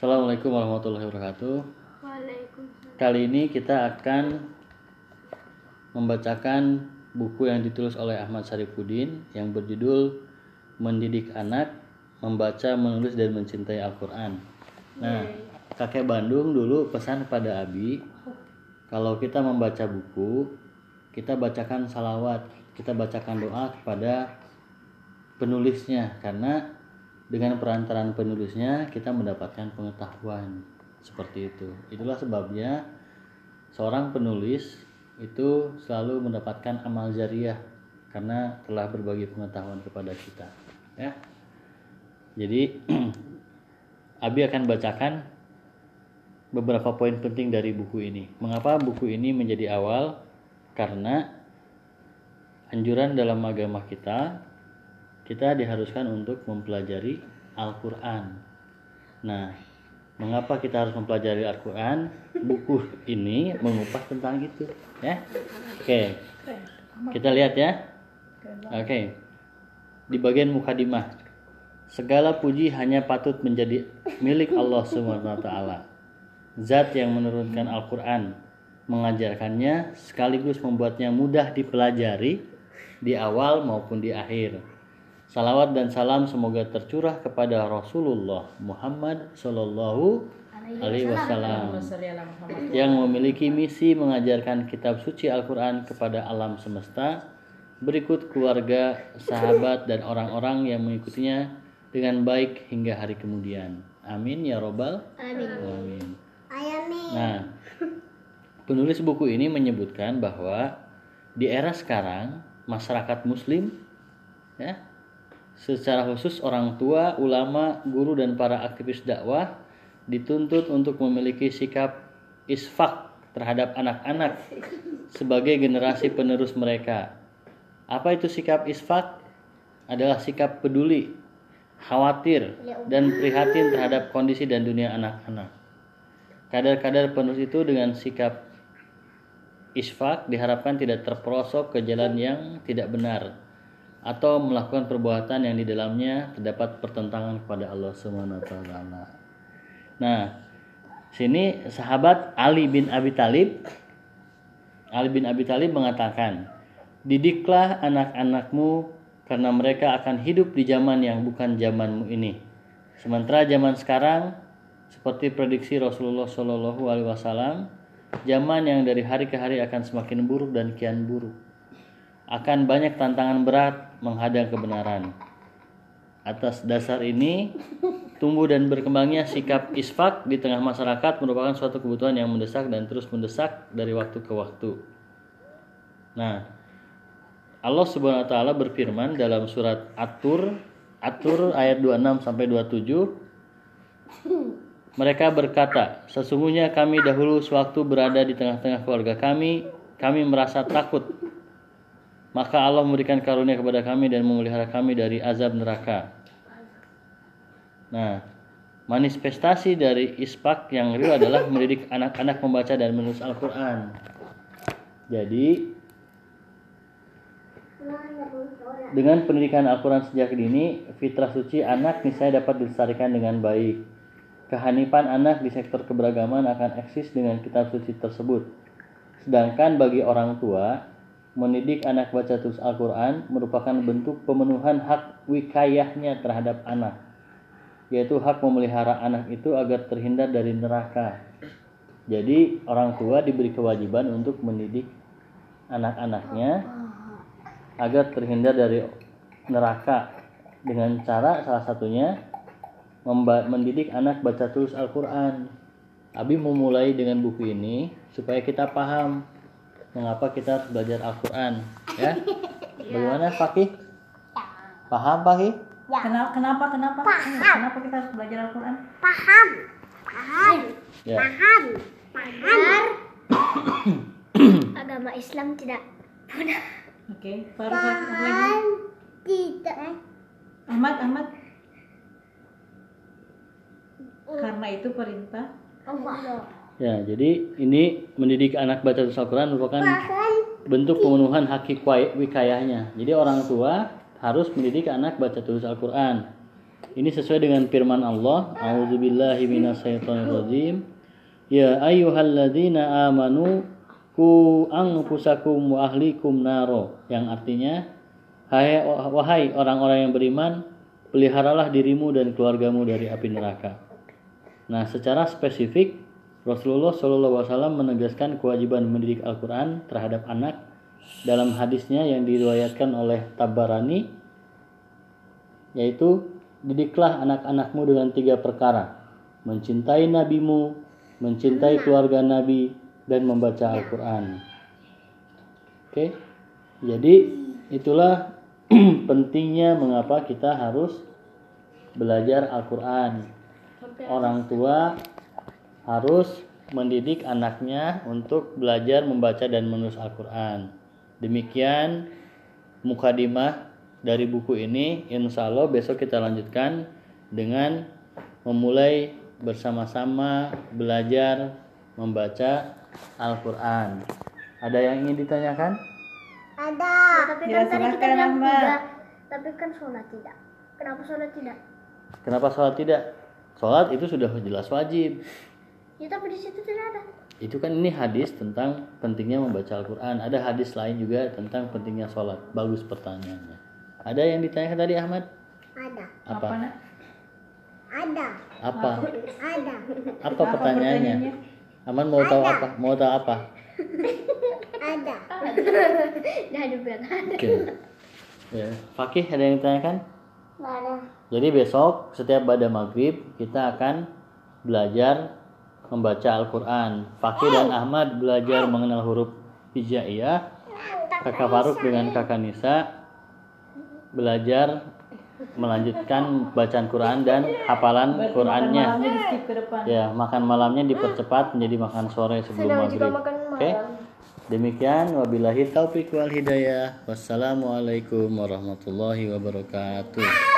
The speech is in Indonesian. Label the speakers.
Speaker 1: Assalamualaikum warahmatullahi wabarakatuh.
Speaker 2: Waalaikumsalam.
Speaker 1: Kali ini kita akan membacakan buku yang ditulis oleh Ahmad Syarifuddin yang berjudul Mendidik Anak, Membaca, Menulis dan Mencintai Al-Qur'an. Nah, kakek Bandung dulu pesan pada Abi kalau kita membaca buku, kita bacakan salawat, kita bacakan doa kepada penulisnya karena dengan perantaraan penulisnya kita mendapatkan pengetahuan seperti itu. Itulah sebabnya seorang penulis itu selalu mendapatkan amal jariah karena telah berbagi pengetahuan kepada kita. Ya. Jadi Abi akan bacakan beberapa poin penting dari buku ini. Mengapa buku ini menjadi awal? Karena anjuran dalam agama kita kita diharuskan untuk mempelajari Al-Qur'an. Nah, mengapa kita harus mempelajari Al-Qur'an? Buku ini mengupas tentang itu, ya. Oke. Kita lihat ya. Oke. Di bagian mukadimah. Segala puji hanya patut menjadi milik Allah taala. Zat yang menurunkan Al-Qur'an, mengajarkannya sekaligus membuatnya mudah dipelajari di awal maupun di akhir. Salawat dan salam semoga tercurah kepada Rasulullah Muhammad Shallallahu Alaihi Wasallam yang memiliki misi mengajarkan kitab suci Al-Quran kepada alam semesta. Berikut keluarga, sahabat, dan orang-orang yang mengikutinya dengan baik hingga hari kemudian. Amin ya robbal
Speaker 2: Amin.
Speaker 1: Nah, penulis buku ini menyebutkan bahwa di era sekarang masyarakat Muslim, ya, secara khusus orang tua, ulama, guru dan para aktivis dakwah dituntut untuk memiliki sikap isfak terhadap anak-anak sebagai generasi penerus mereka. Apa itu sikap isfak? Adalah sikap peduli, khawatir, dan prihatin terhadap kondisi dan dunia anak-anak. Kadar-kadar penulis itu dengan sikap isfak diharapkan tidak terperosok ke jalan yang tidak benar atau melakukan perbuatan yang di dalamnya terdapat pertentangan kepada Allah taala. Nah, sini sahabat Ali bin Abi Thalib Ali bin Abi Thalib mengatakan, "Didiklah anak-anakmu karena mereka akan hidup di zaman yang bukan zamanmu ini." Sementara zaman sekarang seperti prediksi Rasulullah Shallallahu alaihi wasallam, zaman yang dari hari ke hari akan semakin buruk dan kian buruk. Akan banyak tantangan berat menghadang kebenaran. Atas dasar ini, tumbuh dan berkembangnya sikap isfak di tengah masyarakat merupakan suatu kebutuhan yang mendesak dan terus mendesak dari waktu ke waktu. Nah, Allah Subhanahu wa taala berfirman dalam surat At-Tur At-Tur ayat 26 sampai 27 mereka berkata, sesungguhnya kami dahulu sewaktu berada di tengah-tengah keluarga kami, kami merasa takut. Maka Allah memberikan karunia kepada kami dan memelihara kami dari azab neraka. Nah, manifestasi dari ispak yang real adalah mendidik anak-anak membaca dan menulis Al-Quran. Jadi, dengan pendidikan Al-Quran sejak dini, fitrah suci anak misalnya dapat dilestarikan dengan baik. Kehanifan anak di sektor keberagaman akan eksis dengan kitab suci tersebut. Sedangkan bagi orang tua, mendidik anak baca tulis Al-Quran merupakan bentuk pemenuhan hak wikayahnya terhadap anak, yaitu hak memelihara anak itu agar terhindar dari neraka. Jadi orang tua diberi kewajiban untuk mendidik anak-anaknya agar terhindar dari neraka dengan cara salah satunya mendidik anak baca tulis Al-Quran. Abi memulai dengan buku ini supaya kita paham mengapa kita harus belajar Al-Quran. Ya, bagaimana Fakih? Paham Fakih?
Speaker 3: Kenapa kenapa kenapa? Kenapa kita harus belajar Al-Qur'an?
Speaker 2: Paham. Paham.
Speaker 1: Ya.
Speaker 2: Paham. Paham. Agama Islam tidak mudah.
Speaker 3: Oke, baru apa lagi?
Speaker 2: Tidak.
Speaker 3: Ahmad, Ahmad. Karena itu perintah
Speaker 2: Allah.
Speaker 1: Ya, jadi ini mendidik anak baca tulis Al-Quran merupakan bentuk pemenuhan hak wikayahnya. Jadi orang tua harus mendidik anak baca tulis Al-Quran. Ini sesuai dengan firman Allah, A'udzubillahi minasyaitonirrajim. Ya ayyuhalladzina amanu ku anfusakum wa ahlikum naro yang artinya hai wahai orang-orang yang beriman peliharalah dirimu dan keluargamu dari api neraka. Nah, secara spesifik Rasulullah Shallallahu Wasallam menegaskan kewajiban mendidik Al-Quran terhadap anak dalam hadisnya yang diriwayatkan oleh Tabarani yaitu didiklah anak-anakmu dengan tiga perkara mencintai nabimu mencintai keluarga nabi dan membaca Al-Quran. Oke jadi itulah pentingnya mengapa kita harus belajar Al-Quran. Orang tua harus mendidik anaknya untuk belajar membaca dan menulis Al-Quran demikian mukadimah dari buku ini insya Allah besok kita lanjutkan dengan memulai bersama-sama belajar membaca Al-Quran ada yang ingin ditanyakan?
Speaker 2: Ada. tapi
Speaker 3: Ya,
Speaker 2: kan tadi kita bilang tidak. Tapi kan sholat tidak. Kenapa sholat tidak?
Speaker 1: kenapa sholat tidak? sholat itu sudah jelas wajib
Speaker 2: Ya tapi di situ tidak ada.
Speaker 1: itu kan ini hadis tentang pentingnya membaca Al-Quran. Ada hadis lain juga tentang pentingnya sholat. Bagus pertanyaannya. Ada yang ditanyakan tadi Ahmad?
Speaker 2: Ada.
Speaker 1: apa?
Speaker 3: Nak?
Speaker 2: Ada.
Speaker 1: apa?
Speaker 2: Ada.
Speaker 1: apa pertanyaannya? Ahmad mau tahu apa? Mau tahu apa?
Speaker 2: Ada. Dibilang ada.
Speaker 1: oke. Ya. Fakih ada yang ditanyakan?
Speaker 2: Ada.
Speaker 1: jadi besok setiap pada maghrib kita akan belajar membaca Al-Quran Fakih dan Ahmad belajar mengenal huruf hijaiyah kakak Faruk dengan kakak Nisa belajar melanjutkan bacaan Quran dan hafalan Qurannya. Ya, makan malamnya dipercepat menjadi makan sore sebelum maghrib. Oke. Demikian wabillahi taufik wal hidayah. Wassalamualaikum warahmatullahi wabarakatuh.